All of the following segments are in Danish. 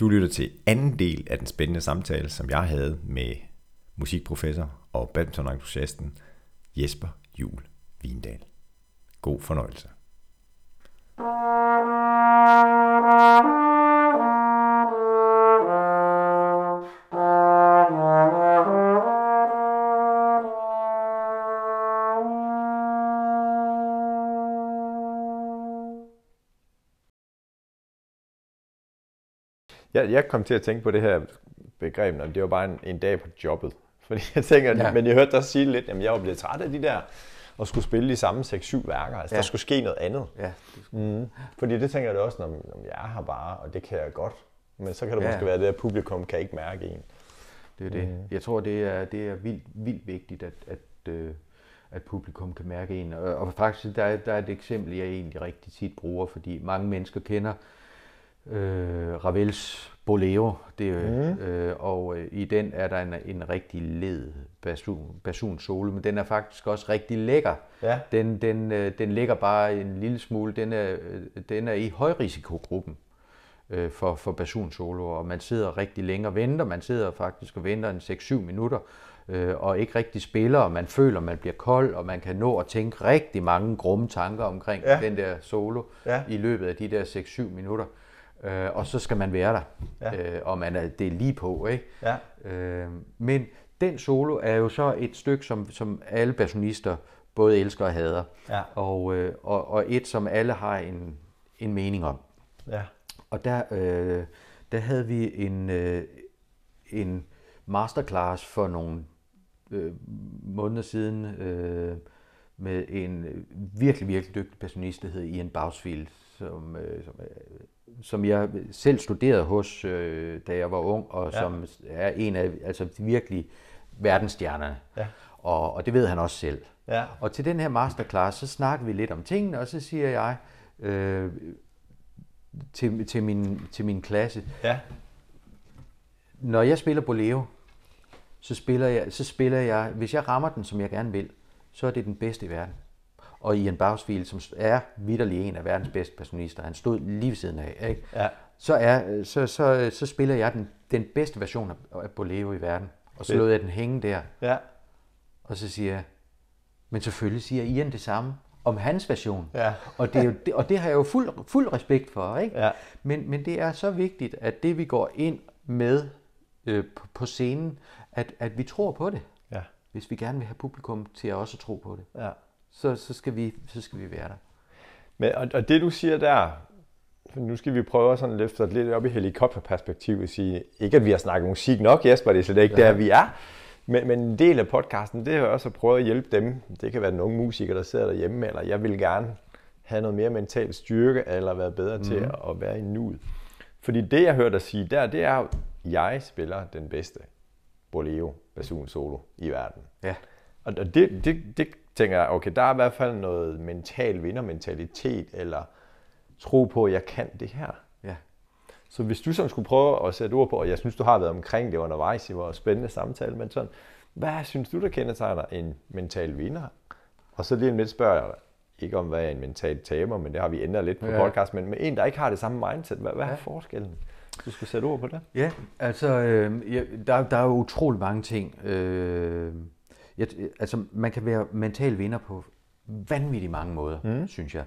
Du lytter til anden del af den spændende samtale, som jeg havde med musikprofessor og badmintonentusiasten Jesper Jul Vindal. God fornøjelse. Jeg, jeg kom til at tænke på det her begreb, og det var bare en, en dag på jobbet. Fordi jeg tænker, ja. men jeg hørte dig sige lidt, at jeg var blevet træt af de der, og skulle spille de samme 6-7 værker. Altså, ja. der skulle ske noget andet. Ja. Mm. Fordi det tænker jeg også, når, når jeg er her bare, og det kan jeg godt. Men så kan det ja. måske være, det at publikum kan ikke mærke en. Det er det. Mm. Jeg tror, det er, det er vildt, vildt vigtigt, at, at, øh, at publikum kan mærke en. Og, og faktisk, der er, der er et eksempel, jeg egentlig rigtig tit bruger, fordi mange mennesker kender øh, Ravels Bolero, det, mm. øh, og øh, i den er der en, en rigtig led basun, basun solo, men den er faktisk også rigtig lækker. Ja. Den, den, øh, den ligger bare en lille smule, den er, øh, den er i højrisikogruppen øh, for, for basun solo, og man sidder rigtig længe og venter, man sidder faktisk og venter en 6-7 minutter, øh, og ikke rigtig spiller, og man føler, man bliver kold, og man kan nå at tænke rigtig mange grumme tanker omkring ja. den der solo ja. i løbet af de der 6-7 minutter. Øh, og så skal man være der, ja. øh, og man er, det er lige på. Ikke? Ja. Øh, men den solo er jo så et stykke, som, som alle bassonister både elsker og hader. Ja. Og, øh, og, og et, som alle har en, en mening om. Ja. Og der, øh, der havde vi en, øh, en masterclass for nogle øh, måneder siden øh, med en virkelig, virkelig dygtig passionist, der hed Ian Bausfield, som, øh, som, som jeg selv studerede hos, øh, da jeg var ung, og ja. som er en af altså virkelig verdensstjernerne. Ja. Og, og det ved han også selv. Ja. Og til den her masterclass, så snakker vi lidt om tingene, og så siger jeg øh, til, til, min, til min klasse, Ja. når jeg spiller bolero, så spiller, jeg, så spiller jeg, hvis jeg rammer den, som jeg gerne vil, så er det den bedste i verden. Og Ian Bausfield, som er vidderlig en af verdens bedste personister, han stod lige ved siden af, ikke? Ja. Så, er, så, så, så spiller jeg den, den bedste version af- bolero i verden. Og så lod jeg den hænge der, Ja. og så siger jeg, men selvfølgelig siger Ian det samme om hans version. Ja. Og, det er jo, det, og det har jeg jo fuld, fuld respekt for. Ikke? Ja. Men, men det er så vigtigt, at det vi går ind med øh, på, på scenen, at, at vi tror på det. Ja. Hvis vi gerne vil have publikum til at også tro på det, ja. Så, så, skal, vi, så skal vi være der. Men, og, og det du siger der, nu skal vi prøve sådan at løfte os lidt op i helikopterperspektiv og sige, ikke at vi har snakket musik nok, Jesper, det er slet ikke ja. der, vi er. Men, men en del af podcasten, det er også at prøve at hjælpe dem. Det kan være den unge musiker, der sidder derhjemme, eller jeg vil gerne have noget mere mental styrke, eller være bedre mm. til at, at være i nuet. Fordi det, jeg hørte dig sige der, det er jo, jeg spiller den bedste bolero basun solo i verden. Ja. Og det, det, det tænker jeg, okay, der er i hvert fald noget mental vindermentalitet, eller tro på, at jeg kan det her. Ja. Så hvis du sådan skulle prøve at sætte ord på, og jeg synes, du har været omkring det undervejs i vores spændende samtale, men sådan, hvad synes du, der kendetegner en mental vinder? Og så lige om lidt spørger jeg dig, ikke om, hvad er en mental taber, men det har vi ændret lidt på Ja. ja. podcast, men med en, der ikke har det samme mindset, hvad, hvad er forskellen? Du skal sætte ord på det. Ja, altså, øh, ja, der, der er jo utrolig mange ting. Øh, jeg, altså, man kan være mental vinder på vanvittigt mange måder, mm. synes jeg.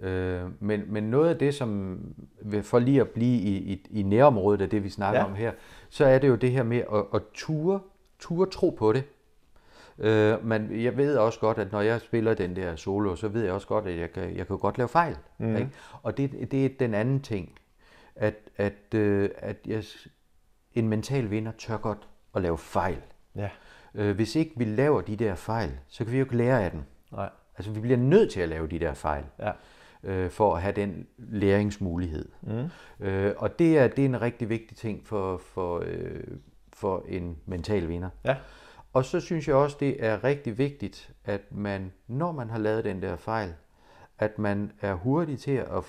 Øh, men, men noget af det, som for lige at blive i, i, i nærområdet af det, vi snakker ja. Om her, så er det jo det her med at, at ture, ture tro på det. Øh, men jeg ved også godt, at når jeg spiller den der solo, så ved jeg også godt, at jeg kan, jeg kan godt lave fejl. Mm. Ikke? Og det, det er den anden ting, at, at, øh, at jeg, en mental vinder tør godt at lave fejl. Ja. Øh, hvis ikke vi laver de der fejl, så kan vi jo ikke lære af dem. Nej. Altså vi bliver nødt til at lave de der fejl, Ja. øh, for at have den læringsmulighed. Mm. Øh, og det er, det er en rigtig vigtig ting for, for, øh, for en mental vinder. Ja. Og så synes jeg også, det er rigtig vigtigt, at man, når man har lavet den der fejl, at man er hurtig til at,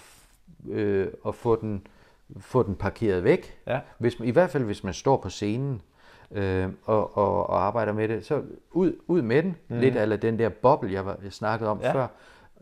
øh, at få, den, få den parkeret væk. Ja. Hvis, man- I hvert fald, hvis man står på scenen øh, og, og, og arbejder med det, så ud, ud med den. Mm. Lidt af den der boble, jeg, var, jeg snakkede om Ja. før.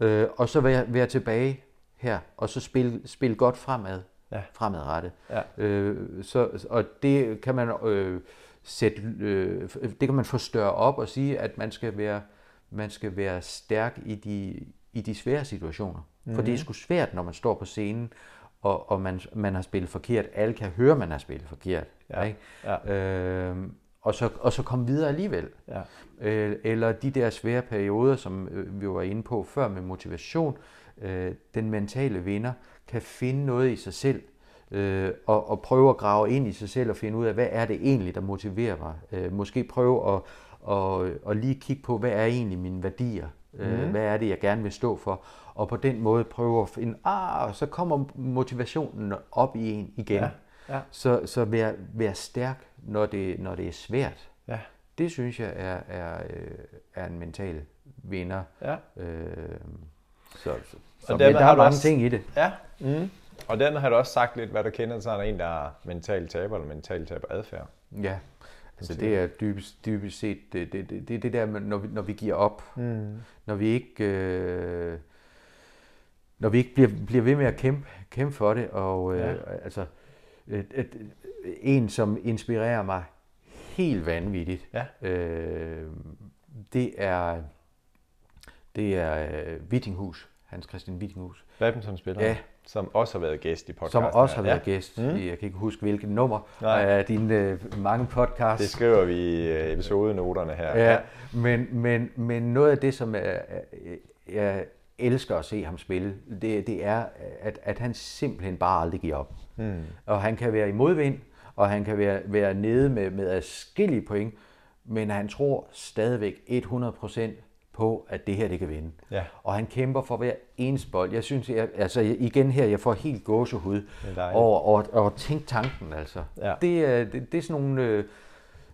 Øh, og så være, være tilbage her, og så spille spil godt fremad Ja. fremadrettet. Ja. Øh, så, og det kan man øh, sætte, øh, det kan man få større op og sige, at man skal være, man skal være stærk i de, i de svære situationer. Mm. For det er sgu svært, når man står på scenen, og, og man, man har spillet forkert. Alle kan høre, man har spillet forkert. Ja. Ikke? Ja. Øh, og, så, og så komme videre alligevel. Ja. Øh, eller de der svære perioder, som øh, vi var inde på før med motivation. Øh, den mentale vinder kan finde noget i sig selv, øh, og, og prøve at grave ind i sig selv og finde ud af, hvad er det egentlig, der motiverer mig. Øh, måske prøve at, og, og lige kigge på, hvad er egentlig mine værdier? Øh, hvad er det, jeg gerne vil stå for? Og på den måde prøve at finde, ah, så kommer motivationen op i en igen. Ja, ja. Så, så vær, vær stærk, når det, når det er svært. Ja. Det synes jeg er, er, øh, er en mental vinder. Ja. Øh, så, så, så men der har er du mange også- ting i det. Ja. Mm. Og den har du også sagt lidt, hvad der kender sig en, der er mental taber eller mental taber adfærd. Ja, altså det er dybest, dybest set det, det, det, det, det der, med, når vi, når vi giver op. Mm. Når vi ikke, øh, når vi ikke bliver, bliver ved med at kæmpe, kæmpe for det. Og øh, Ja. altså, en, som inspirerer mig helt vanvittigt, Ja. øh, det er, det er øh, Wittinghus, Hans Christian Wittinghus. Badmintonspiller, Ja. som også har været gæst i podcasten. Som også har været gæst. Mm. Jeg kan ikke huske, hvilket nummer Nej. af dine øh, mange podcasts. Det skriver vi i øh, episodenoterne her. Ja, men, men, men noget af det, som jeg, jeg elsker at se ham spille, det, det er, at, at han simpelthen bare aldrig giver op. Mm. Og han kan være i modvind, og han kan være, være nede med, med adskillige point, men han tror stadigvæk 100% på, at det her det kan vinde. Ja. Og han kæmper for hver eneste bold. Jeg synes, jeg, altså igen her, jeg får helt gåsehud er over, over, over tænk tanken. Altså. Ja. Det, er, det, det er sådan nogle... Øh,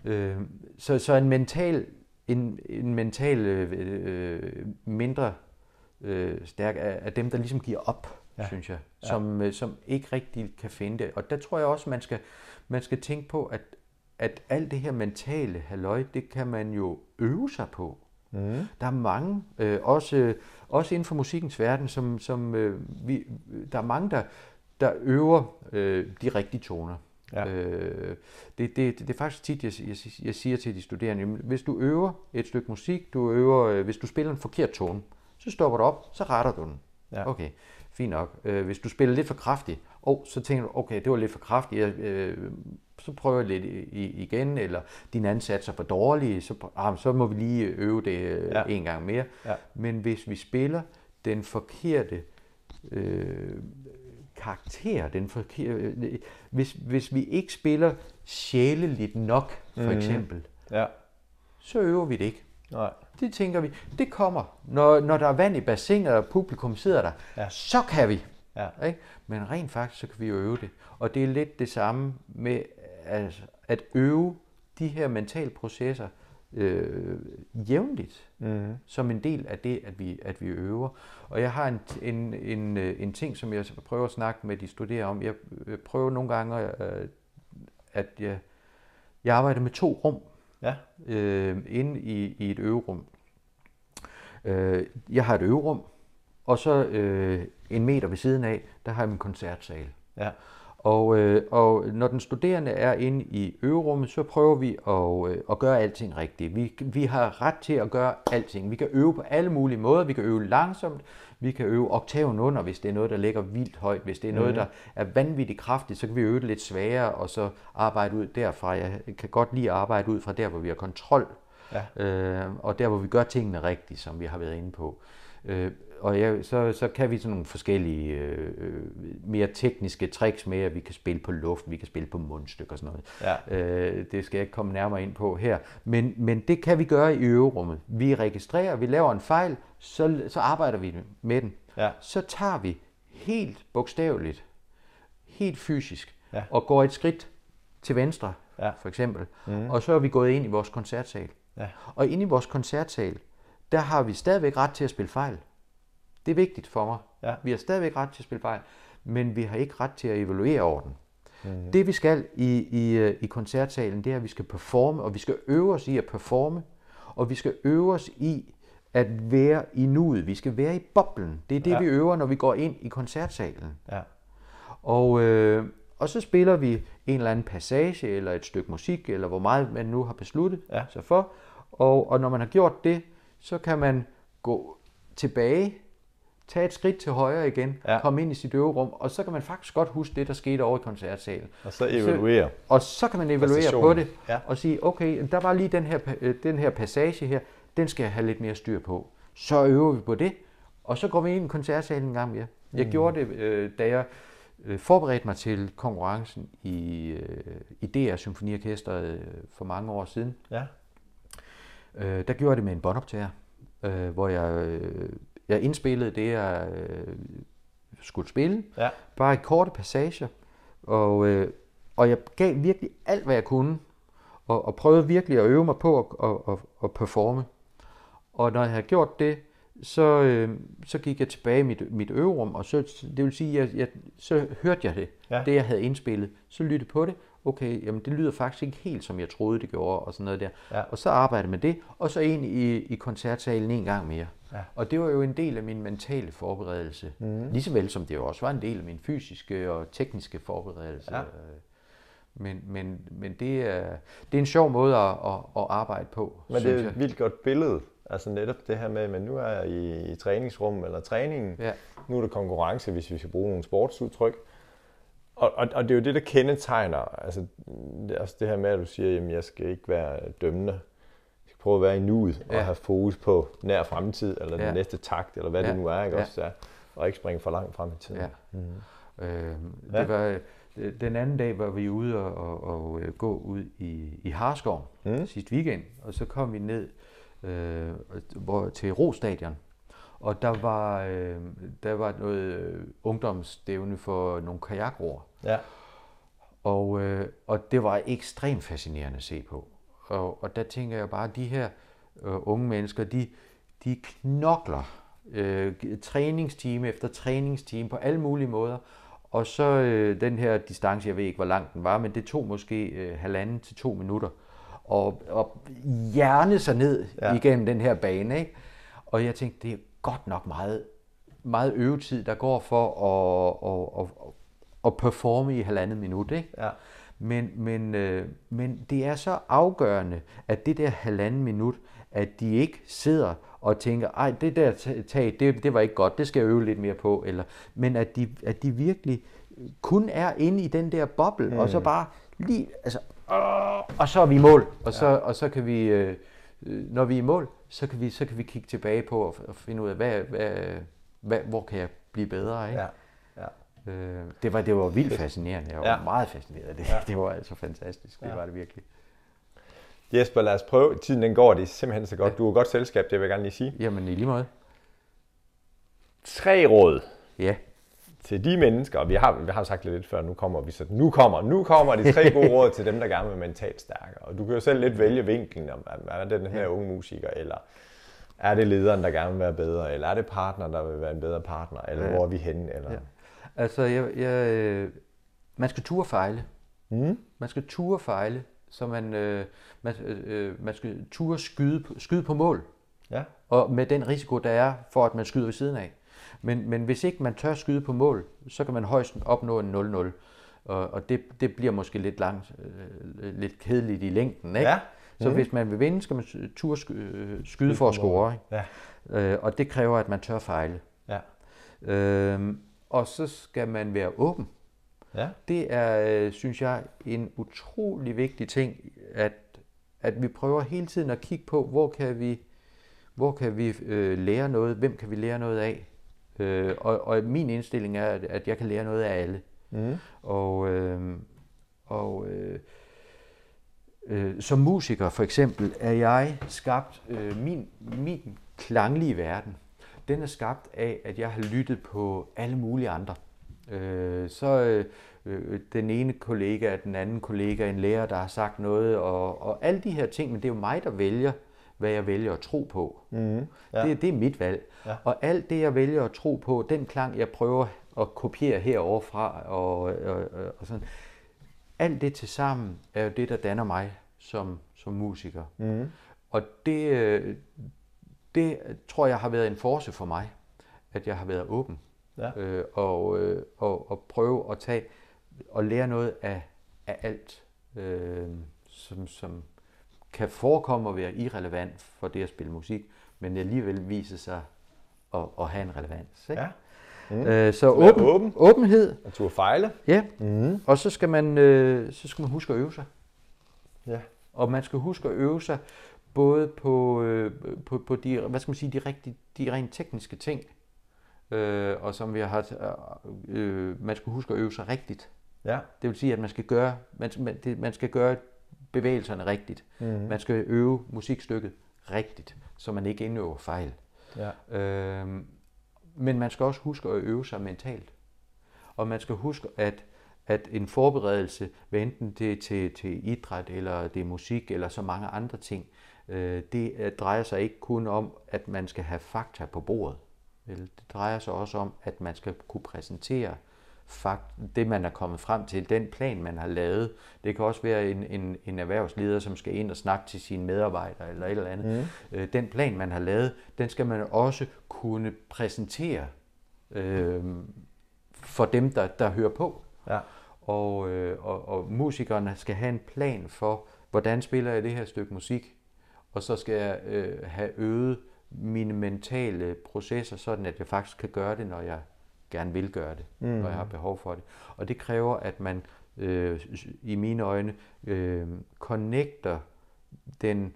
øh, så, så en mental, en, en mental øh, øh, mindre øh, stærk er, er dem, der ligesom giver op, ja. synes jeg, som, øh, som ikke rigtig kan finde det. Og der tror jeg også, man skal, man skal tænke på, at, at alt det her mentale halløj, det kan man jo øve sig på. Mm. Der er mange, øh, også, også inden for musikkens verden, som, som øh, vi, der er mange, der, der øver øh, de rigtige toner. Ja. Øh, det, det, det er faktisk tit, jeg, jeg, jeg siger til de studerende, hvis du øver et stykke musik, du øver, øh, hvis du spiller en forkert tone, så stopper du op, så retter du den. Ja. Okay, fint nok. Øh, hvis du spiller lidt for kraftigt, oh, så tænker du, okay, det var lidt for kraftigt, jeg, øh, så prøver jeg lidt igen, eller dine ansatser er for dårlige, så, ah, så må vi lige øve det øh, Ja. en gang mere. Ja. Men hvis vi spiller den forkerte øh, karakter, den forkerte, øh, hvis, hvis vi ikke spiller sjæleligt nok, for Mhm. eksempel, ja. så øver vi det ikke. Nej. Det tænker vi, det kommer. Når, når der er vand i bassinet, og publikum sidder der, Ja. så kan vi. Ja. Ikke? Men rent faktisk, så kan vi jo øve det. Og det er lidt det samme med altså, at øve de her mentale processer øh, jævnligt, mm. som en del af det, at vi, at vi øver. Og jeg har en, en, en, øh, en ting, som jeg prøver at snakke med de studerende om. Jeg prøver nogle gange, øh, at jeg, jeg arbejder med to rum Ja. øh, inde i, i et øverum. Øh, jeg har et øverum, og så øh, en meter ved siden af, der har jeg min koncertsal. Ja. Og, øh, og når den studerende er inde i øverummet, så prøver vi at, øh, at gøre alting rigtigt. Vi, vi har ret til at gøre alting. Vi kan øve på alle mulige måder. Vi kan øve langsomt. Vi kan øve oktaven under, hvis det er noget, der ligger vildt højt. Hvis det er noget, der er vanvittigt kraftigt, så kan vi øve det lidt sværere, og så arbejde ud derfra. Jeg kan godt lide at arbejde ud fra der, hvor vi har kontrol. Ja. Øh, og der, hvor vi gør tingene rigtigt, som vi har været inde på. Øh, og ja, så, så kan vi sådan nogle forskellige øh, mere tekniske tricks med, at vi kan spille på luft, vi kan spille på mundstyk og sådan noget. Ja. Øh, det skal jeg ikke komme nærmere ind på her. Men, men det kan vi gøre i øverummet. Vi registrerer, vi laver en fejl, så, så arbejder vi med den. Ja. Så tager vi helt bogstaveligt, helt fysisk, Ja. og går et skridt til venstre, Ja. for eksempel. Mm. Og så er vi gået ind i vores koncertsal. Ja. Og inde i vores koncertsal, der har vi stadigvæk ret til at spille fejl. Det er vigtigt for mig. Ja. Vi har stadigvæk ret til at spille fejl, men vi har ikke ret til at evaluere over den. Mm. Det vi skal i, i, øh, i koncertsalen, det er, at vi skal performe, og vi skal øve os i at performe, og vi skal øve os i at være i nuet. Vi skal være i boblen. Det er det, Ja. vi øver, når vi går ind i koncertsalen. Ja. Og, øh, og så spiller vi en eller anden passage, eller et stykke musik, eller hvor meget man nu har besluttet Ja. sig for. Og, og når man har gjort det, så kan man gå tilbage, tage et skridt til højre igen, Ja. komme ind i sit øverum, og så kan man faktisk godt huske det, der skete over i koncertsalen. Og så evaluere. Og så kan man evaluere på det, Ja. og sige, okay, der var lige den her, øh, den her passage her, den skal jeg have lidt mere styr på. Så øver vi på det, og så går vi ind i koncertsalen en gang mere. Jeg Mm. gjorde det, øh, da jeg øh, forberedte mig til konkurrencen i, øh, i DR Symfoniorkestret øh, for mange år siden. Ja. Øh, der gjorde jeg det med en båndoptager, øh, hvor jeg, øh, jeg indspillede det, jeg øh, skulle spille. Ja. Bare i korte passager. Og, øh, og jeg gav virkelig alt, hvad jeg kunne. Og, og prøvede virkelig at øve mig på at, at, at, at performe. Og når jeg havde gjort det, så, øh, så gik jeg tilbage i mit, mit øverum, og så, det vil sige, jeg, jeg, så hørte jeg det, Ja. det jeg havde indspillet. Så lyttede på det. Okay, jamen det lyder faktisk ikke helt, som jeg troede, det gjorde, og sådan noget der. Ja. Og så arbejdede med det, og så ind i, i koncertsalen en gang mere. Ja. Og det var jo en del af min mentale forberedelse. Mm. Lige så vel som det jo også var en del af min fysiske og tekniske forberedelse. Ja. Øh, Men, men, men det, er, det er en sjov måde at, at, at arbejde på, Men det er jeg. et vildt godt billede. Altså netop det her med, men nu er jeg i, i træningsrum eller træningen. Ja. Nu er der konkurrence, hvis vi skal bruge nogle sportsudtryk. Og, og, og det er jo det, der kendetegner, altså det, også det her med, at du siger, at jeg skal ikke være dømmende. Jeg skal prøve at være i nuet ja. Og have fokus på nær fremtid, eller den Ja. næste takt, eller hvad ja. Det nu er, ikke Ja. også? Ja. Og ikke springe for langt frem i tiden. Ja. Mm. Øh, Ja. det var, øh, den anden dag var vi ude og, og, og øh, gå ud i, i Harskov mm. sidste weekend, og så kom vi ned øh, hvor, til Rostadion. Og der var, øh, der var noget øh, ungdomsstævne for nogle kajakroer. Ja. Og, øh, og det var ekstremt fascinerende at se på. Og, og der tænker jeg bare, at de her øh, unge mennesker, de, de knokler øh, træningstime efter træningstime på alle mulige måder. Og så øh, den her distance, jeg ved ikke, hvor lang den var, men det tog måske øh, halvanden til to minutter. Og, og hjerne sig ned Ja. igennem den her bane. Ikke? Og jeg tænkte, det er godt nok meget, meget øvetid, der går for at, at, at, at performe i halvandet minut. Ikke? Ja. Men, men, øh, men det er så afgørende, at det der halvanden minut, at de ikke sidder og tænker, ej, det der tag, det, det var ikke godt, det skal jeg øve lidt mere på. Eller, men at de, at de virkelig kun er inde i den der boble, mm. og så bare lige, altså, og så er vi i mål. Og så, ja. og så kan vi, øh, når vi er i mål, så kan vi, så kan vi kigge tilbage på og, og finde ud af, hvad, hvad, hvad, hvor kan jeg blive bedre. Ikke? Ja. ja. Øh, det, var, det var vildt fascinerende. Jeg var Ja. ja. meget fascineret af det. Ja. Ja. Det var altså fantastisk. Det Ja. var det virkelig. Jesper, lad os prøve. Tiden den går, det er simpelthen så godt. Du er godt selskab, det vil jeg gerne lige sige. Jamen i lige måde. Tre råd Ja. Til de mennesker, og vi har, vi har sagt lidt før, nu kommer vi så, nu kommer, nu kommer de tre gode råd til dem, der gerne vil være mentalt stærkere. Og du kan jo selv lidt vælge vinklen, om er det den her unge musiker, eller er det lederen, der gerne vil være bedre, eller er det partner, der vil være en bedre partner, eller Ja. hvor er vi henne, eller... Ja. Altså, jeg, jeg, øh, man skal turde fejle. Mm. Man skal turde fejle, så man, øh, man, øh, man skal turde skyde, skyde på mål. Ja. Og med den risiko, der er for, at man skyder ved siden af. Men, men hvis ikke man tør skyde på mål, så kan man højst opnå en 0-0. Og, og det, det bliver måske lidt langt, øh, lidt kedeligt i længden. Ikke? Ja. Så Mhm. hvis man vil vinde, skal man turde skyde, skyde for at score. Ikke? Ja. Øh, og det kræver, at man tør fejle. Ja. Øhm, og så skal man være åben. Ja. Det er, øh, synes jeg, en utrolig vigtig ting, at, at vi prøver hele tiden at kigge på, hvor kan vi, hvor kan vi øh, lære noget, hvem kan vi lære noget af. Øh, og, og min indstilling er, at, at jeg kan lære noget af alle. Mm. Og, øh, og øh, øh, som musiker for eksempel er jeg skabt, øh, min, min klanglige verden, den er skabt af, at jeg har lyttet på alle mulige andre. Øh, så øh, øh, den ene kollega, den anden kollega, en lærer, der har sagt noget, og, og alle de her ting, men det er jo mig, der vælger, hvad jeg vælger at tro på. Mm. Ja. Det, det er mit valg. Ja. Og alt det, jeg vælger at tro på, den klang, jeg prøver at kopiere herovre fra, og, og, og, og sådan, alt det til sammen er jo det, der danner mig som, som musiker. Mm. Og det, det tror jeg har været en force for mig, at jeg har været åben. Ja. øh, og, øh, og, og prøve at tage og lære noget af, af alt, øh, som, som kan forekomme at være irrelevant for det at spille musik, men alligevel viser sig at, at have en relevans. Ikke? Ja. Mm. Øh, så åben, åben. åbenhed, Og turde fejle. ja. Mm. Og så skal, man, øh, så skal man huske at øve sig. Ja. Og man skal huske at øve sig både på, øh, på, på de, hvad skal man sige, de, rigtige, de rent tekniske ting, øh, og som vi har, øh, man skal huske at øve sig rigtigt. Ja. Det vil sige, at man skal gøre, man, man, det, man skal gøre bevægelserne rigtigt. Mm. Man skal øve musikstykket rigtigt, så man ikke indøver fejl. Ja. Øh, men man skal også huske at øve sig mentalt. Og man skal huske, at, at en forberedelse, hvad enten det er til, til idræt, eller det er musik, eller så mange andre ting, øh, det øh, drejer sig ikke kun om, at man skal have fakta på bordet. Det drejer sig også om, at man skal kunne præsentere fakt, det, man er kommet frem til, den plan, man har lavet. Det kan også være en, en, en erhvervsleder, som skal ind og snakke til sine medarbejdere eller et eller andet. Mm. Øh, den plan, man har lavet, den skal man også kunne præsentere øh, for dem, der, der hører på. Ja. Og, øh, og, og musikerne skal have en plan for, hvordan spiller jeg det her stykke musik, og så skal jeg øh, have øget mine mentale processer, sådan at jeg faktisk kan gøre det, når jeg gerne vil gøre det, mm. når jeg har behov for det. Og det kræver, at man øh, i mine øjne øh, connecter den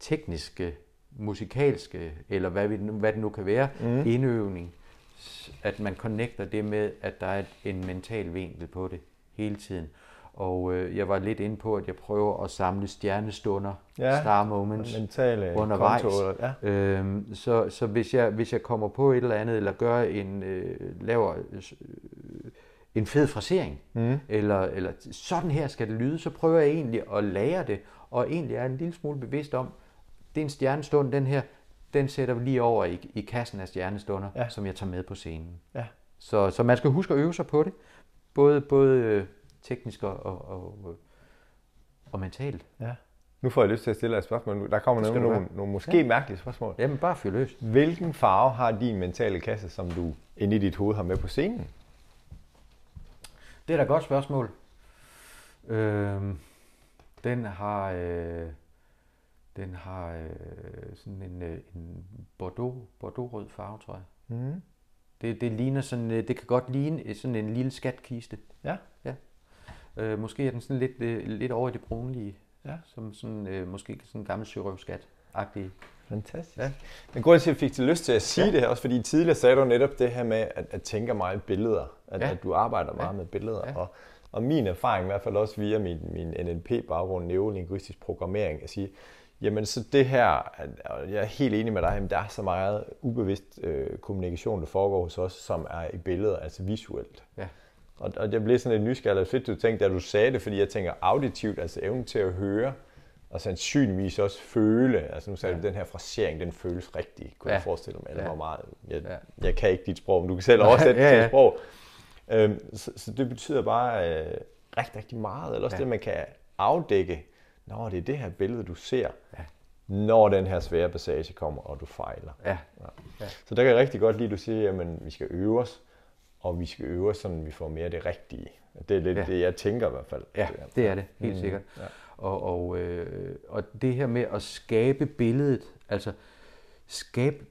tekniske, musikalske, eller hvad, vi, hvad det nu kan være, mm. indøvning, at man connecter det med, at der er en mental vinkel på det hele tiden. Og øh, jeg var lidt inde på, at jeg prøver at samle stjernestunder, Ja, star moments, Mentale undervejs. konto, ja. Øhm, så så hvis, jeg, hvis jeg kommer på et eller andet, eller gør en, øh, laver øh, en fed frasering, mm. eller, eller sådan her skal det lyde, så prøver jeg egentlig at lære det, og egentlig er en lille smule bevidst om, det er en stjernestund, den her, den sætter vi lige over i, i kassen af stjernestunder, Ja. ja. som jeg tager med på scenen. Ja. Så, så man skal huske at øve sig på det, både, både øh, teknisk og, og, og, og mentalt. ja. Nu får jeg lyst til at stille dig et spørgsmål. nu. Der kommer nogle, nogle, nogle måske ja. mærkelige spørgsmål. Jamen bare fyr løs. Hvilken farve har din mentale kasse, som du inde i dit hoved har med på scenen? Det er da et godt spørgsmål. Øhm, den har, øh, den har øh, sådan en, øh, en bordeaux, bordeaux-rød farve, tror jeg. Mm. Det, det ligner sådan, øh, det kan godt ligne sådan en lille skatkiste. Ja. Ja. Øh, måske er den sådan lidt, øh, lidt over i det brunlige. Ja. Som sådan, øh, måske sådan en gammel sørøvskat-agtig. Fantastisk. Ja. Men grunden til, at jeg fik til lyst til at sige ja. Det her, også fordi tidligere sagde du netop det her med, at, at tænke meget billeder. At, ja. At du arbejder meget Ja. med billeder. Ja. Og, og min erfaring, i hvert fald også via min, min NLP-baggrund, neurolinguistisk programmering, at sige, jamen så det her, at- og jeg er helt enig med dig, at der er så meget ubevidst øh, kommunikation, der foregår hos os, som er i billeder, altså visuelt. Ja. Og, og jeg blev sådan lidt nysgerrig, og fedt du tænkte, da du sagde det, fordi jeg tænker auditivt, altså evnen til at høre, og sandsynligvis også føle, altså nu sagde ja. du, den her frasering, den føles rigtig, kunne ja. Ja. jeg forestille mig, eller Ja. hvor meget, jeg, ja. Ja. jeg kan ikke dit sprog, men du kan selv oversætte Ja, ja, ja. ja. til sprog. Øhm, så, så det betyder bare øh, rigtig, rigtig meget, eller også ja. Ja. det, man kan afdække, når det er det her billede, du ser, Ja. når den her svære passage kommer, og du fejler. Ja. Så der kan jeg rigtig godt lide, at du siger, at vi skal øve os, og vi skal øve os, så vi får mere det rigtige. Det er lidt ja. Det, jeg tænker i hvert fald. Ja, det er det, helt Mm, sikkert. ja. Og, og, øh, og det her med at skabe billedet, altså skabe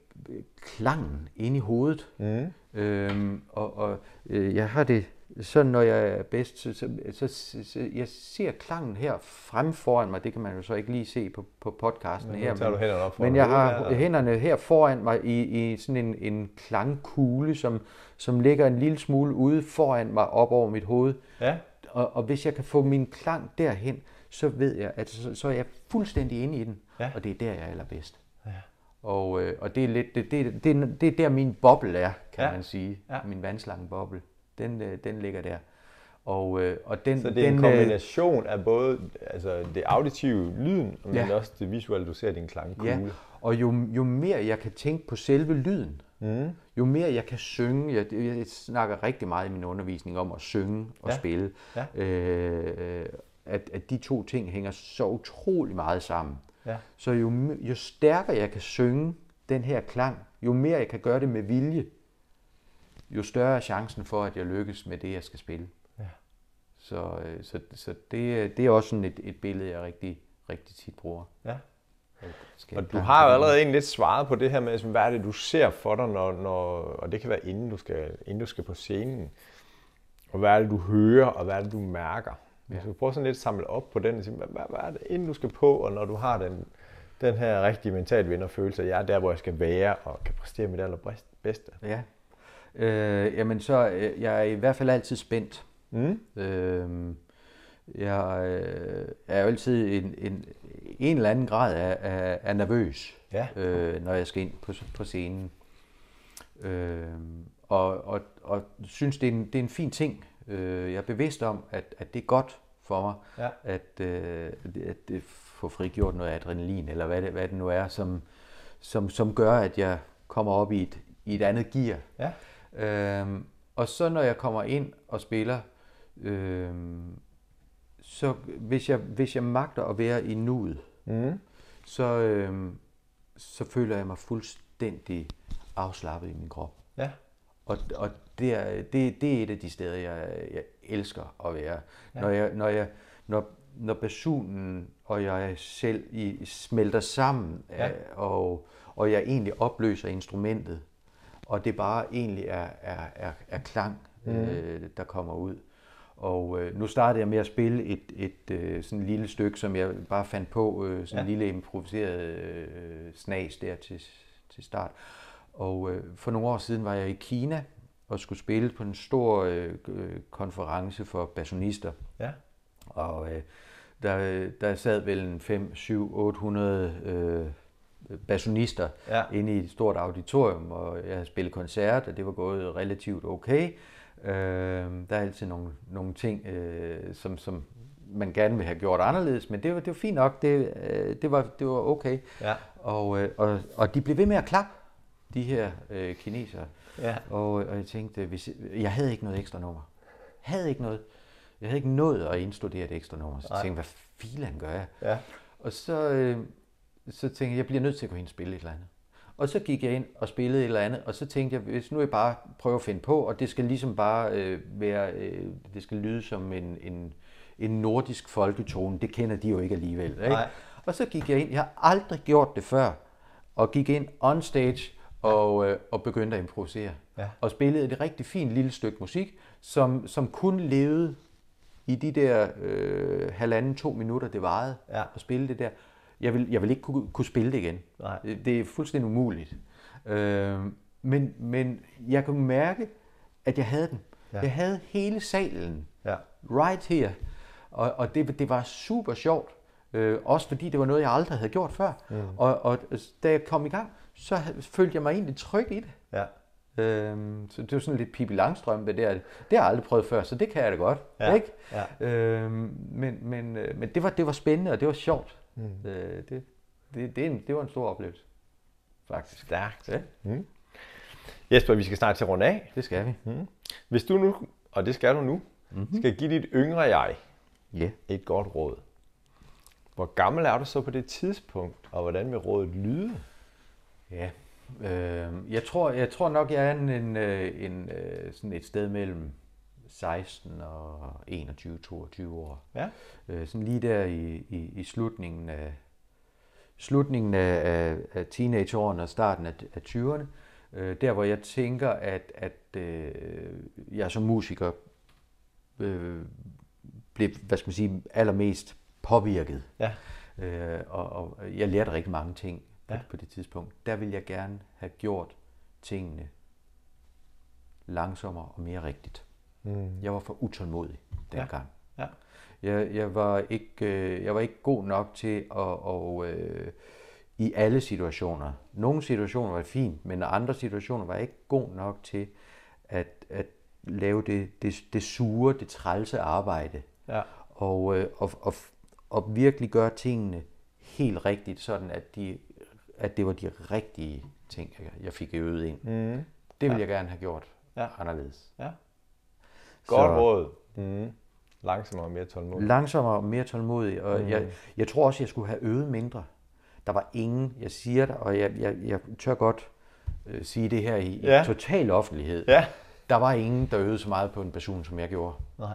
klangen inde i hovedet. Mm. Øhm, og og øh, jeg har det sådan, når jeg er bedst, så, så, så, så, så jeg ser klangen her frem foran mig. Det kan man jo så ikke lige se på, på podcasten Nu her. tager du hænderne op men jeg har og- hænderne her foran mig i, i sådan en, en klangkugle, som, som ligger en lille smule ude foran mig op over mit hoved. Ja, Og, og hvis jeg kan få min klang derhen, så ved jeg, at så, så er jeg fuldstændig inde i den. Ja. Og det er der, jeg er allerbedst. Ja. Og, øh, og det er lidt, det, det, det, det er der min boble er, kan Ja. man sige. Ja. Min vandslange boble. Den, øh, den ligger der. Og, øh, og den, så det er en den, øh, kombination af både altså det auditive lyden, men Ja. også det visuelle, du ser din klangkugle. Ja, og jo, jo mere jeg kan tænke på selve lyden, Mm. jo mere jeg kan synge, jeg, jeg snakker rigtig meget i min undervisning om at synge og Ja. spille, Ja. øh, at, at de to ting hænger så utrolig meget sammen. Ja. Så jo, jo stærkere jeg kan synge den her klang, jo mere jeg kan gøre det med vilje, jo større er chancen for, at jeg lykkes med det, jeg skal spille. Ja. Så, øh, så, så det, det er også sådan et, et billede, jeg rigtig, rigtig tit bruger. Ja. Skal Og du har jo allerede egentlig lidt svaret på det her med, hvad er det, du ser for dig, når, når, og det kan være inden du, skal, inden du skal på scenen. Og hvad er det, du hører, og hvad er det, du mærker. Hvis Ja. du prøver sådan lidt at samle op på den, og sige, hvad, hvad, hvad er det, inden du skal på, og når du har den, den her rigtig mentalt vinderfølelse, at jeg er der, hvor jeg skal være, og kan præstere mit allerbedste. Ja. Øh, jamen så, øh, jeg er i hvert fald altid spændt. Mm? Øh, jeg er jo altid en, en, en eller anden grad af, af, af nervøs, Ja. øh, når jeg skal ind på, på scenen. Øh, og, og, og synes, det er, en, det er en fin ting. Øh, jeg er bevidst om, at, at det er godt for mig, Ja. at, øh, at, at det få frigjort noget adrenalin, eller hvad det, hvad det nu er, som, som, som gør, at jeg kommer op i et, i et andet gear. Ja. Øhm, og så når jeg kommer ind og spiller, øhm, så hvis jeg, hvis jeg magter at være i nuet, Mm. så, øhm, så føler jeg mig fuldstændig afslappet i min krop. Ja. Og, og det, er, det, det er et af de steder, jeg, jeg elsker at være. Ja. Når, jeg, når, jeg, når, når basunen og jeg selv i, smelter sammen, Ja. ja. og, og jeg egentlig opløser instrumentet, og det bare egentlig er, er, er, er klang, mm. øh, der kommer ud. Og øh, nu startede jeg med at spille et, et øh, sådan lille stykke, som jeg bare fandt på, øh, sådan en Ja. lille improviseret øh, snas der til, til start. Og øh, for nogle år siden var jeg i Kina og skulle spille på en stor øh, øh, konference for bassonister. Ja. Og øh, der, der sad vel en 5, 7, 800 øh, bassonister Ja. inde i et stort auditorium, og jeg havde spillet koncert, og det var gået relativt okay. Øh, der er altid nogle, nogle ting, øh, som, som man gerne vil have gjort anderledes, men det var, det var fint nok, det, øh, det, var, det var okay. Ja. Og, øh, og, og de blev ved med at klappe, de her øh, kinesere. Ja. Og, og jeg tænkte, hvis, jeg havde ikke noget ekstra nummer. Jeg havde ikke noget. Jeg havde ikke nået at indstudere et ekstra nummer. Så jeg tænkte, hvad filan gør jeg? Ja. Og så, øh, så tænkte jeg, jeg bliver nødt til at gå ind og spille et eller andet. Og så gik jeg ind og spillede et eller andet, og så tænkte jeg, hvis nu jeg bare prøver at finde på, og det skal ligesom bare øh, være, øh, det skal lyde som en, en, en nordisk folketone, det kender de jo ikke alligevel. Ikke? Nej. Og så gik jeg ind, jeg har aldrig gjort det før, og gik ind on stage og, øh, og begyndte at improvisere. Ja. Og spillede et rigtig fint lille stykke musik, som, som kun levede i de der øh, halvanden, to minutter, det varede Ja. at spille det der. Jeg vil, jeg vil ikke kunne, kunne spille det igen. Nej. Det det er fuldstændig umuligt. Øh, men, men jeg kunne mærke, at jeg havde den. Ja. Jeg havde hele salen Ja. right here. Og, og det, det var super sjovt. Øh, også fordi det var noget, jeg aldrig havde gjort før. Mm. Og, og da jeg kom i gang, så følte jeg mig egentlig tryg i det. Ja. Øhm, så det var sådan lidt Pippi Langstrøm, det der. Det har jeg aldrig prøvet før, så det kan jeg da godt. Ja, Ikke? ja. Øhm, men men, øh, men det, var, det var spændende, og det var sjovt. Mm. Øh, det, det, det, en, det var en stor oplevelse, faktisk. Stærkt. Ja, Jesper, vi skal snart til runde af. det skal vi. Hvis du nu, og det skal du nu, mm-hmm. skal give dit yngre jeg Ja. et godt råd. Hvor gammel er du så på det tidspunkt, og hvordan vil rådet lyde? Ja, øh, jeg, tror, jeg tror nok, jeg er en, en, øh, en, øh, sådan et sted mellem 16 og 21-22 år. Ja. Øh, sådan lige der i, i, i slutningen af, slutningen af, af, af teenageårene og starten af, af 20'erne. Øh, der, hvor jeg tænker, at, at øh, jeg som musiker øh, blev, hvad skal man sige, allermest påvirket. Ja. Øh, og, og jeg lærte rigtig mange ting på, Ja. på det tidspunkt. Der ville jeg gerne have gjort tingene langsommere og mere rigtigt. Mm. Jeg var for utålmodig dengang. Ja. Jeg, jeg, var ikke, øh, jeg var ikke god nok til at, og, øh, i alle situationer. Nogle situationer var fint, men andre situationer var jeg ikke god nok til at, at lave det, det, det sure, det trælse arbejde. Ja. Og, øh, og, og, og virkelig gøre tingene helt rigtigt, sådan at, de, at det var de rigtige ting, jeg- fik øvet ind. Mm. Det ville jeg gerne have gjort Ja. anderledes. ja. Godt Så- råd. Mm. Langsommere og mere tålmodig. langsommere og mere tålmodig. Og mm. jeg, jeg tror også, jeg skulle have øvet mindre. Der var ingen, jeg siger det, og jeg, jeg, jeg tør godt øh, sige det her i, Ja. i total offentlighed. Ja. der var ingen, der øvede så meget på en person, som jeg gjorde Nej.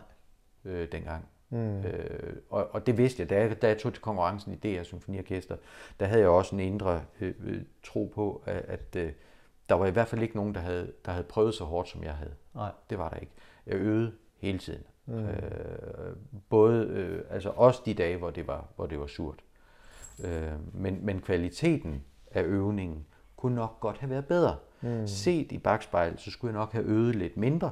øh, dengang. Mm. Øh, og, og det vidste jeg, da jeg, da jeg tog til konkurrencen i DR Symfoniorkester, der havde jeg også en indre øh, øh, tro på, at, at øh, der var i hvert fald ikke nogen, der havde, der havde prøvet så hårdt, som jeg havde. Nej. Det var der ikke. Jeg øvede hele tiden. Mm. Øh, både, øh, altså også de dage, hvor det var, hvor det var surt. Øh, men, men kvaliteten af øvningen kunne nok godt have været bedre. Mm. Set i bagspejl, så skulle jeg nok have øvet lidt mindre,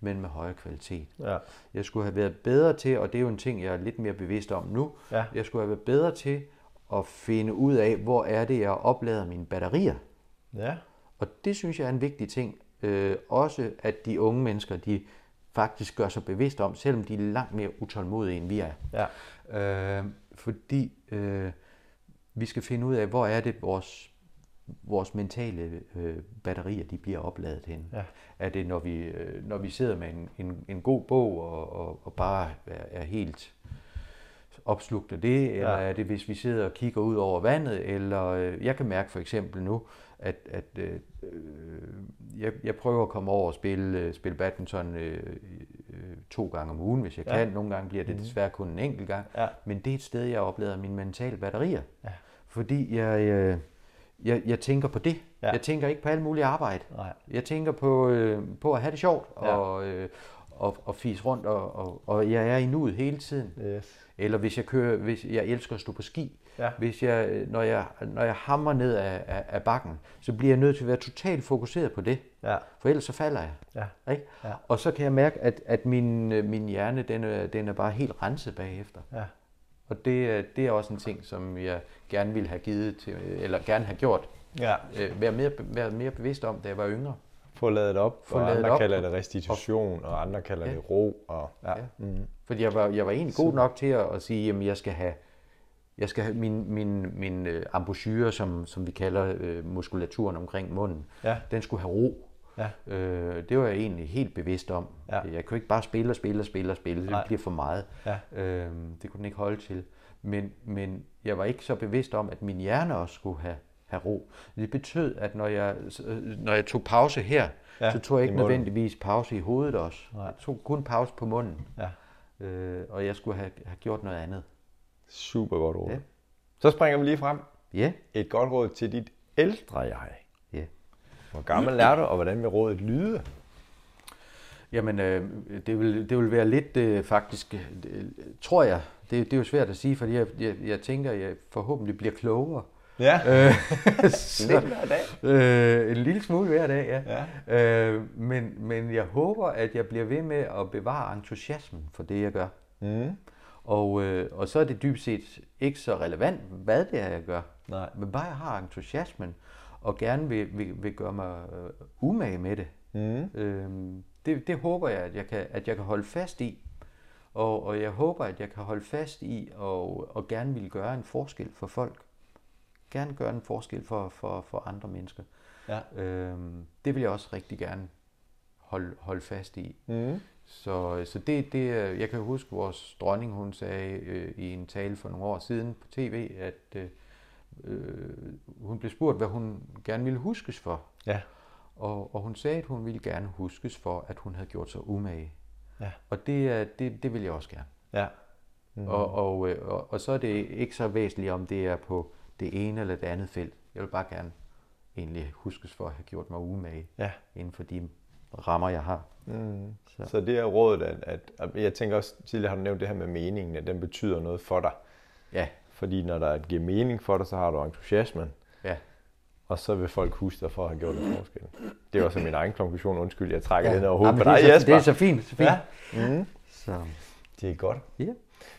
men med højere kvalitet. Ja. Jeg skulle have været bedre til, og det er jo en ting, jeg er lidt mere bevidst om nu, Ja. jeg skulle have været bedre til at finde ud af, hvor er det, jeg oplader mine batterier. Ja. Og det synes jeg er en vigtig ting. Øh, også at de unge mennesker, de faktisk gør sig bevidst om, selvom de er langt mere utålmodige, end vi er. Ja. Øh, fordi øh, vi skal finde ud af, hvor er det, vores, vores mentale øh, batterier de bliver opladet hen. Ja. Er det, når vi, øh, når vi sidder med en, en, en god bog og, og, og bare er, er helt opslugt af det, eller Ja. er det, hvis vi sidder og kigger ud over vandet, eller øh, jeg kan mærke for eksempel nu, at, at øh, øh, jeg, jeg prøver at komme over og spille, øh, spille badminton øh, øh, to gange om ugen, hvis jeg Ja. kan. Nogle gange bliver det desværre kun en enkelt gang. Ja. Men det er et sted, jeg oplader mine mentale batterier. Ja. Fordi jeg, øh, jeg, jeg tænker på det. Ja. Jeg tænker ikke på alt muligt arbejde. Nej. Jeg tænker på, øh, på at have det sjovt Ja. og, øh, og, og fise rundt, og, og, og jeg er i nuet hele tiden. Yes. Eller hvis jeg kører, hvis jeg elsker at stå på ski, Ja. hvis jeg, når, jeg, når jeg hammer ned af, af, af bakken, så bliver jeg nødt til at være totalt fokuseret på det, Ja. for ellers så falder jeg. Ja. Ikke? Ja. Og så kan jeg mærke, at, at min, min hjerne, den er, den er bare helt renset bagefter. Ja. Og det, det er også en ting, som jeg gerne ville have givet til, eller gerne have gjort, Ja. øh, være, mere, være mere bevidst om, da jeg var yngre. Få ladet op, Få og ladet andre op. kalder det restitution, og andre kalder Ja. det ro. Og, ja. Ja. Fordi jeg var, jeg var egentlig god nok til at, at sige, at jeg skal have, jeg skal have min, min, min øh, embouchure, som, som vi kalder øh, muskulaturen omkring munden, Ja. den skulle have ro. Ja. Øh, det var jeg egentlig helt bevidst om. Ja. Jeg kunne ikke bare spille og spille og spille og spille. Det Nej. bliver for meget. Ja. Øh, det kunne den ikke holde til. Men, men jeg var ikke så bevidst om, at min hjerne også skulle have, have ro. Det betød, at når jeg, når jeg tog pause her, Ja, så tog jeg ikke nødvendigvis pause i hovedet også. Nej. Jeg tog kun pause på munden. Ja. Øh, og jeg skulle have, have gjort noget andet. Super godt råd. Ja. Så springer vi lige frem. Ja, Et godt råd til dit ældre jeg. ja. Hvor gammel er du, og hvordan vil rådet lyde? Jamen, øh, det, vil, det vil være lidt øh, faktisk, øh, tror jeg, det, det er jo svært at sige, fordi jeg, jeg, jeg tænker, at jeg forhåbentlig bliver klogere. Ja. Øh, Lidt så, hver dag. øh, en lille smule hver dag, ja. Ja. Øh, men, men jeg håber, at jeg bliver ved med at bevare entusiasmen for det, jeg gør. Mm. Og, øh, og så er det dybest set ikke så relevant, hvad det er, jeg gør. Nej. Men bare jeg har entusiasmen, og gerne vil, vil, vil gøre mig øh, umage med det. Mm. Øhm, det, det håber jeg, at jeg kan, at jeg kan holde fast i. Og, og jeg håber, at jeg kan holde fast i og, og gerne vil gøre en forskel for folk. Gerne gøre en forskel for, for, for andre mennesker. Ja. Øhm, det vil jeg også rigtig gerne holde, holde fast i. Mm. Så, så det, det, er- jeg kan huske, vores dronning, hun sagde øh, i en tale for nogle år siden på tv, at øh, øh, hun blev spurgt, hvad hun gerne ville huskes for. Ja. Og, og hun sagde, at hun ville gerne huskes for, at hun havde gjort sig umage. Ja. Og det, er- det, det vil jeg også gerne. Ja. Mm. Og, og, øh, og, og så er det ikke så væsentligt, om det er på det ene eller det andet felt. Jeg vil bare gerne egentlig huskes for at have gjort mig umage Ja. inden for de rammer, jeg har. Mm. Så. Så det er rådet, at, at, at jeg tænker også, tidligere har du nævnt det her med meningen, at den betyder noget for dig. Ja, Fordi når der giver mening for dig, så har du entusiasmen, ja. og så vil folk huske dig for at have gjort en forskel. Det er også min egen konklusion. Undskyld, jeg trækker ja. den over hovedet Jamen, på dig, det, er så, Jesper. det er så fint. Så fint. Ja. Mm. Så, Det er godt. ja.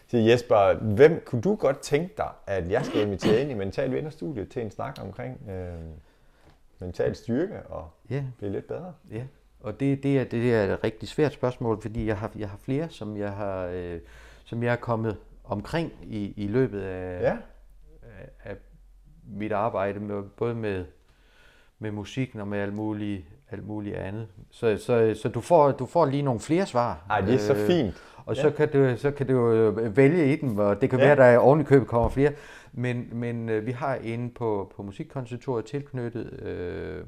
Så Jesper, hvem kunne du godt tænke dig, at jeg skal invitere ind i Mental Vinderstudiet til en snak omkring øh, mental styrke og ja. blive lidt bedre? Ja, og det, det, er, det er et rigtig svært spørgsmål, fordi jeg har, jeg har flere, som jeg har, øh, som jeg er kommet omkring i, i løbet af, Ja. af, af mit arbejde, med, både med, med musikken og med alt muligt, alt muligt andet. Så, så, så du, får, du får lige nogle flere svar. Ej, det er så Øh, fint. Og så, kan du, så kan du øh, vælge i dem, og det kan Ja. ja. være, at der oven i købet kommer flere. Men, men øh, vi har inde på, på Musikkonservatoriet tilknyttet øh,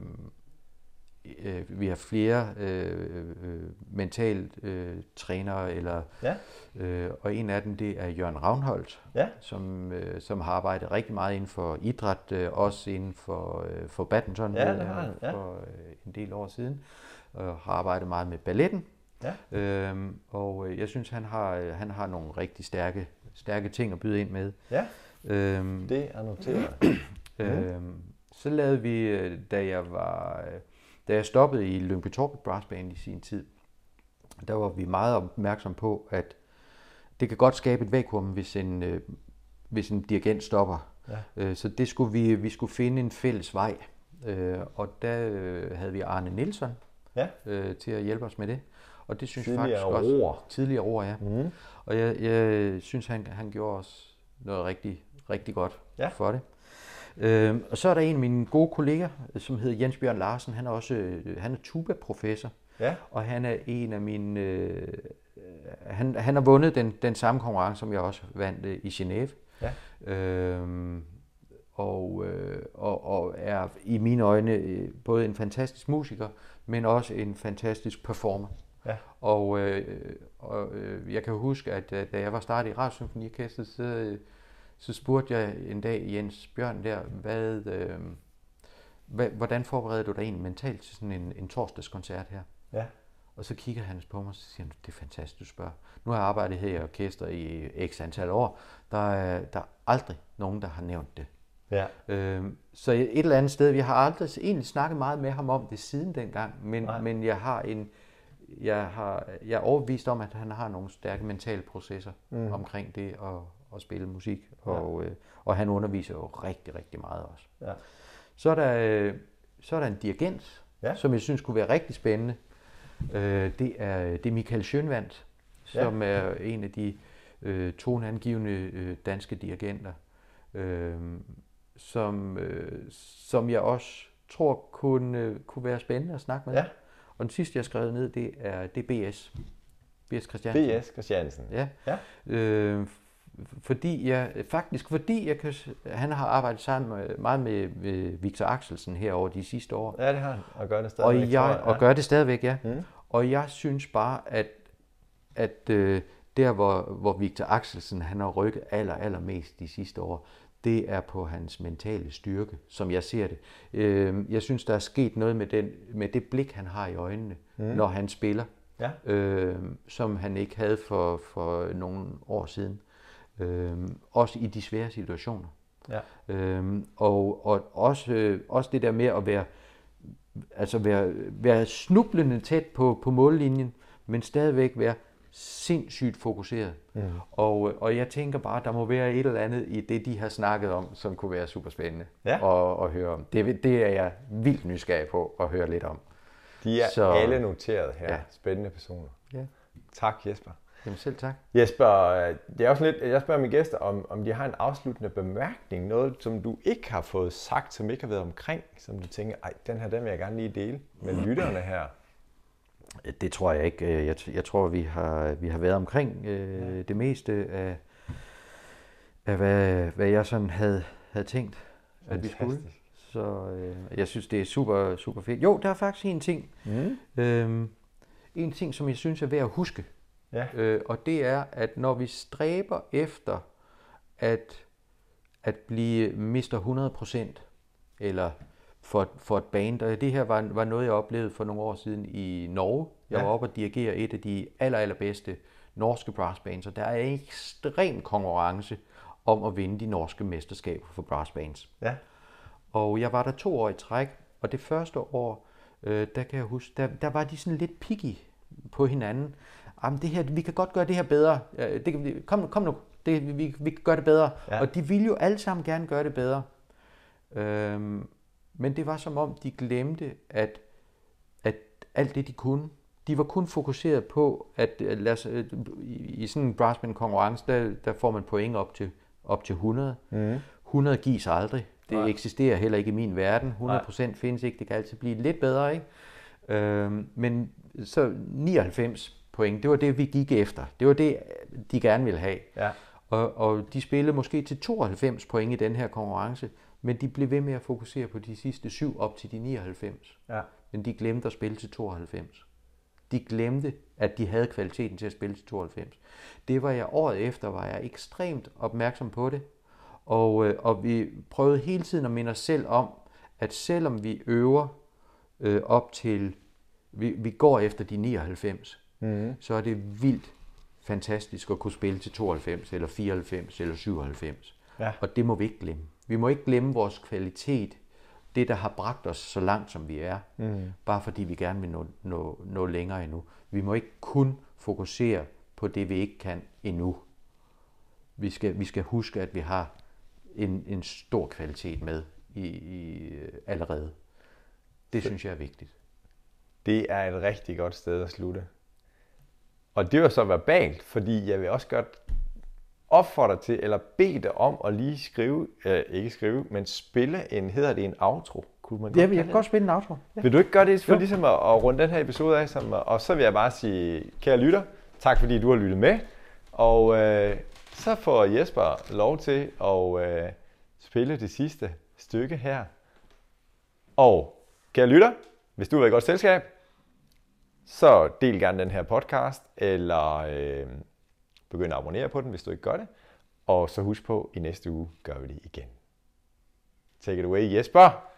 øh, vi har flere øh, øh, mental øh, trænere, eller, Ja. øh, og en af dem det er Jørgen Ravnholdt, Ja. som, øh, som har arbejdet rigtig meget inden for idræt, øh, også inden for, øh, for badminton Ja, det har ja. for øh, en del år siden, og har arbejdet meget med balletten. Ja. Øhm, og øh, jeg synes, han har, øh, han har nogle rigtig stærke, stærke ting at byde ind med. Ja, Øhm, det er noteret. Øhm, så lavede vi, da jeg var, øh, da jeg stoppede i Lyngby Torbæk Brass Band i sin tid, der var vi meget opmærksom på, at det kan godt skabe et vakuum, hvis en, øh, hvis en dirigent stopper. Ja. Øh, så det skulle vi, vi skulle finde en fælles vej. Øh, og der øh, havde vi Arne Nielsen Ja. øh, til at hjælpe os med det. Og det synes Tidligere jeg faktisk også... roer. Tidligere roer, ja. Mm. Og jeg, jeg synes, han, han gjorde os noget rigtig, rigtig godt Ja. for det. Øhm, og så er der en af mine gode kolleger, som hedder Jens Bjørn Larsen. Han er også øh, han er tuba-professor, Ja, og han er en af mine... Øh, han, han har vundet den, den samme konkurrence, som jeg også vandt øh, i Genève. Ja. Øhm, og, øh, og, og er i mine øjne øh, både en fantastisk musiker, men også en fantastisk performer. Ja. Og, øh, og øh, jeg kan huske, at øh, da jeg var startet i Radiosymfoniorkestret, så, øh, så spurgte jeg en dag Jens Bjørn der, hvad, øh, hvad, hvordan forbereder du dig egentlig mentalt til sådan en, en torsdagskoncert her? ja, Og så kigger han på mig og så siger han, det er fantastisk, du spørger. Nu har jeg arbejdet her i orkester i x antal år. Der er, der er aldrig nogen, der har nævnt det. ja. Øhm, så et eller andet sted, vi har aldrig egentlig snakket meget med ham om det siden dengang, men, Nej. men jeg har en, jeg, har, jeg er overbevist om, at han har nogle stærke mentale processer mm. omkring det at, at spille musik, og, øh, og han underviser jo rigtig, rigtig meget også. Ja. Så er der, øh, så er der en dirigent, Ja. som jeg synes kunne være rigtig spændende. Øh, det, er, det er Michael Schønwandt, Ja. som er en af de øh, toneangivende øh, danske dirigenter, øh, som, øh, som jeg også tror kunne, øh, kunne være spændende at snakke med. Ja. Og den sidste, jeg har skrevet ned, det er, det er BS. Christiansen. B.S. Christiansen. Ja. Ja. Øh, fordi jeg, faktisk fordi jeg kan, han har arbejdet sammen med, meget med, med Victor Axelsen her over de sidste år. Ja, det har han. Og gør det Og, stadigvæk. tror jeg, og gør det stadigvæk, ja. Mm. Og jeg synes bare, at, at øh, der, hvor, hvor Victor Axelsen han har rykket aller, allermest de sidste år, det er på hans mentale styrke, som jeg ser det. Øh, jeg synes, der er sket noget med, den, med det blik, han har i øjnene, mm. når han spiller, Ja. øh, som han ikke havde for, for nogle år siden. Øh, også i de svære situationer. Ja. Øhm, og, og også, øh, også det der med at være, altså være, være snublende tæt på, på mållinjen, men stadigvæk være sindssygt fokuseret. Mm. Og, øh, og jeg tænker bare, der må være et eller andet i det, de har snakket om, som kunne være super spændende Ja. at, at høre om. Det, det er jeg vildt nysgerrig på at høre lidt om. De er Så- alle noteret her. Ja. Ja. Spændende personer. Ja. Tak, Jesper. Jamen selv tak. Jesper, øh, det er også lidt, jeg spørger mine gæster, om, om de har en afsluttende bemærkning, noget som du ikke har fået sagt, som ikke har været omkring, som du tænker, ej, den her, den vil jeg gerne lige dele med lytterne her. Det tror jeg ikke. Øh, Jeg, jeg tror, vi har, vi har været omkring øh, det meste af, af hvad, hvad jeg sådan havde, havde tænkt, at vi skulle. Så øh, jeg synes, det er super, super fedt. Jo, der er faktisk en ting. Mm. Øhm, en ting, som jeg synes er værd at huske. Ja. Øh, og det er, at når vi stræber efter at, at blive mister 100%, eller for, for et band, og det her var, var noget, jeg oplevede for nogle år siden i Norge. Jeg Ja. var oppe og dirigere et af de aller, allerbedste norske brassbands, og der er en ekstrem konkurrence om at vinde de norske mesterskaber for brassbands. Ja. Og jeg var der to år i træk, og det første år, øh, der kan jeg huske, der, der var de sådan lidt picky på hinanden. Jamen, det her, vi kan godt gøre det her bedre. Det, kan vi- kom, kom nu, det, vi, vi kan gøre det bedre. Ja. Og de ville jo alle sammen gerne gøre det bedre. Øhm, men det var som om, de glemte, at, at alt det, de kunne, de var kun fokuseret på, at øh, lad os, øh, i, sådan en brassband-konkurrence, der, der får man point op til, op til 100. Mm. 100 gives aldrig. Det Nej. Nej. eksisterer heller ikke i min verden. 100% findes ikke. Det kan altid blive lidt bedre, ikke? Øhm, men så 99 point, det var det, vi gik efter. Det var det, de gerne ville have. Ja. Og, og de spillede måske til 92 point i den her konkurrence, men de blev ved med at fokusere på de sidste syv op til de 99. Ja. men de glemte at spille til 92. De glemte, at de havde kvaliteten til at spille til 92. Det var jeg året efter, var jeg ekstremt opmærksom på det. Og, øh, og vi prøvede hele tiden at minde os selv om, at selvom vi øver øh, op til, vi, vi går efter de 99, mm. så er det vildt fantastisk at kunne spille til 92, eller 94, eller 97. Ja. Og det må vi ikke glemme. Vi må ikke glemme vores kvalitet, det der har bragt os så langt, som vi er, mm. bare fordi vi gerne vil nå, nå, nå længere endnu. Vi må ikke kun fokusere på det, vi ikke kan endnu. Vi skal, vi skal huske, at vi har en, en stor kvalitet med i, i allerede. Det synes jeg er vigtigt. Det er et rigtig godt sted at slutte. Og det var så verbalt, fordi jeg vil også godt opfordre til, eller bede dig om at lige skrive, øh, ikke skrive, men spille en, hedder det en outro? Kunne man ja, jeg kan godt spille en outro. Ja. Vil du ikke gøre det for jo. ligesom at, at runde den her episode af? Som, og så vil jeg bare sige, kære lytter, tak fordi du har lyttet med. Og øh, så får Jesper lov til at øh, spille det sidste stykke her. Og kære lytter, hvis du vil i godt selskab, så del gerne den her podcast, eller øh, begynd at abonnere på den, hvis du ikke gør det. Og så husk på, at i næste uge gør vi det igen. Take it away, Jesper!